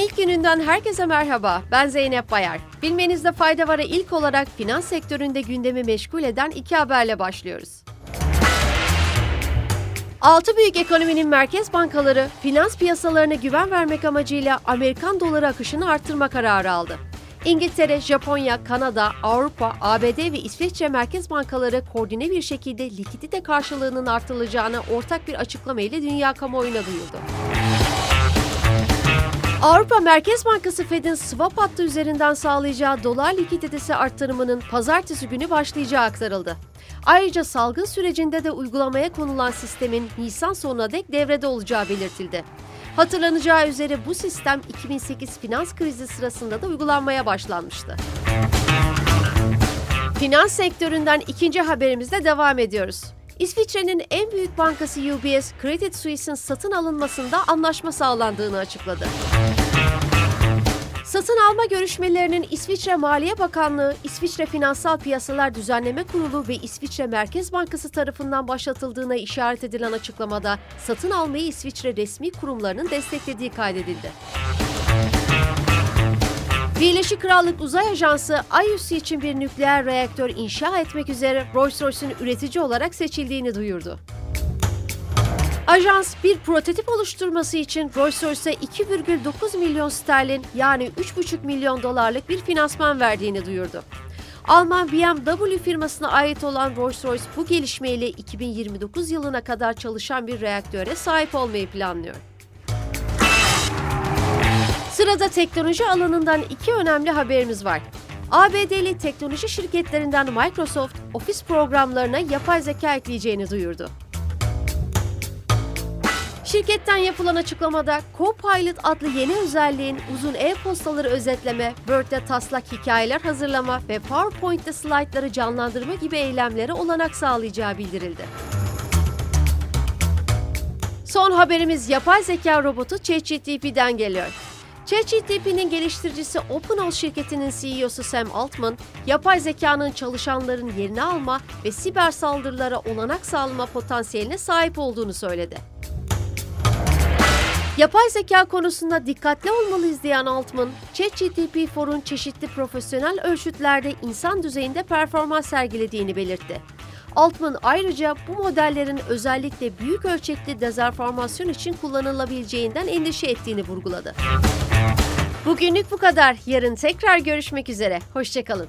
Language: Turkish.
ilk gününden herkese merhaba. Ben Zeynep Bayar. Bilmenizde fayda var'a ilk olarak finans sektöründe gündemi meşgul eden iki haberle başlıyoruz. Altı büyük ekonominin merkez bankaları finans piyasalarına güven vermek amacıyla Amerikan doları akışını arttırma kararı aldı. İngiltere, Japonya, Kanada, Avrupa, ABD ve İsviçre merkez bankaları koordine bir şekilde likidite karşılığının artırılacağını ortak bir açıklama ile dünya kamuoyuna duyurdu. Avrupa Merkez Bankası Fed'in swap hattı üzerinden sağlayacağı dolar likiditesi arttırımının pazartesi günü başlayacağı aktarıldı. Ayrıca salgın sürecinde de uygulamaya konulan sistemin Nisan sonuna dek devrede olacağı belirtildi. Hatırlanacağı üzere bu sistem 2008 finans krizi sırasında da uygulanmaya başlanmıştı. Finans sektöründen ikinci haberimizle devam ediyoruz. İsviçre'nin en büyük bankası UBS, Credit Suisse'in satın alınmasında anlaşma sağlandığını açıkladı. Satın alma görüşmelerinin İsviçre Maliye Bakanlığı, İsviçre Finansal Piyasalar Düzenleme Kurulu ve İsviçre Merkez Bankası tarafından başlatıldığına işaret edilen açıklamada satın almayı İsviçre resmi kurumlarının desteklediği kaydedildi. Birleşik Krallık Uzay Ajansı, ay için bir nükleer reaktör inşa etmek üzere Rolls-Royce'un üretici olarak seçildiğini duyurdu. Ajans bir prototip oluşturması için Rolls-Royce'e 2,9 milyon sterlin yani 3,5 milyon dolarlık bir finansman verdiğini duyurdu. Alman BMW firmasına ait olan Rolls-Royce bu gelişmeyle 2029 yılına kadar çalışan bir reaktöre sahip olmayı planlıyor. Sırada teknoloji alanından iki önemli haberimiz var. ABD'li teknoloji şirketlerinden Microsoft, ofis programlarına yapay zeka ekleyeceğini duyurdu. Şirketten yapılan açıklamada Copilot adlı yeni özelliğin uzun e-postaları özetleme, Word'de taslak hikayeler hazırlama ve PowerPoint'te slaytları canlandırma gibi eylemlere olanak sağlayacağı bildirildi. Son haberimiz yapay zeka robotu ChatGPT'den geliyor. ChatGPT'nin geliştiricisi OpenAI şirketinin CEO'su Sam Altman, yapay zekanın çalışanların yerini alma ve siber saldırılara olanak sağlama potansiyeline sahip olduğunu söyledi. Yapay zeka konusunda dikkatli olmalıyız diyen Altman, ChatGPT-4'un çeşitli profesyonel ölçütlerde insan düzeyinde performans sergilediğini belirtti. Altman ayrıca bu modellerin özellikle büyük ölçekli dezenformasyon için kullanılabileceğinden endişe ettiğini vurguladı. Bugünlük bu kadar. Yarın tekrar görüşmek üzere. Hoşçakalın.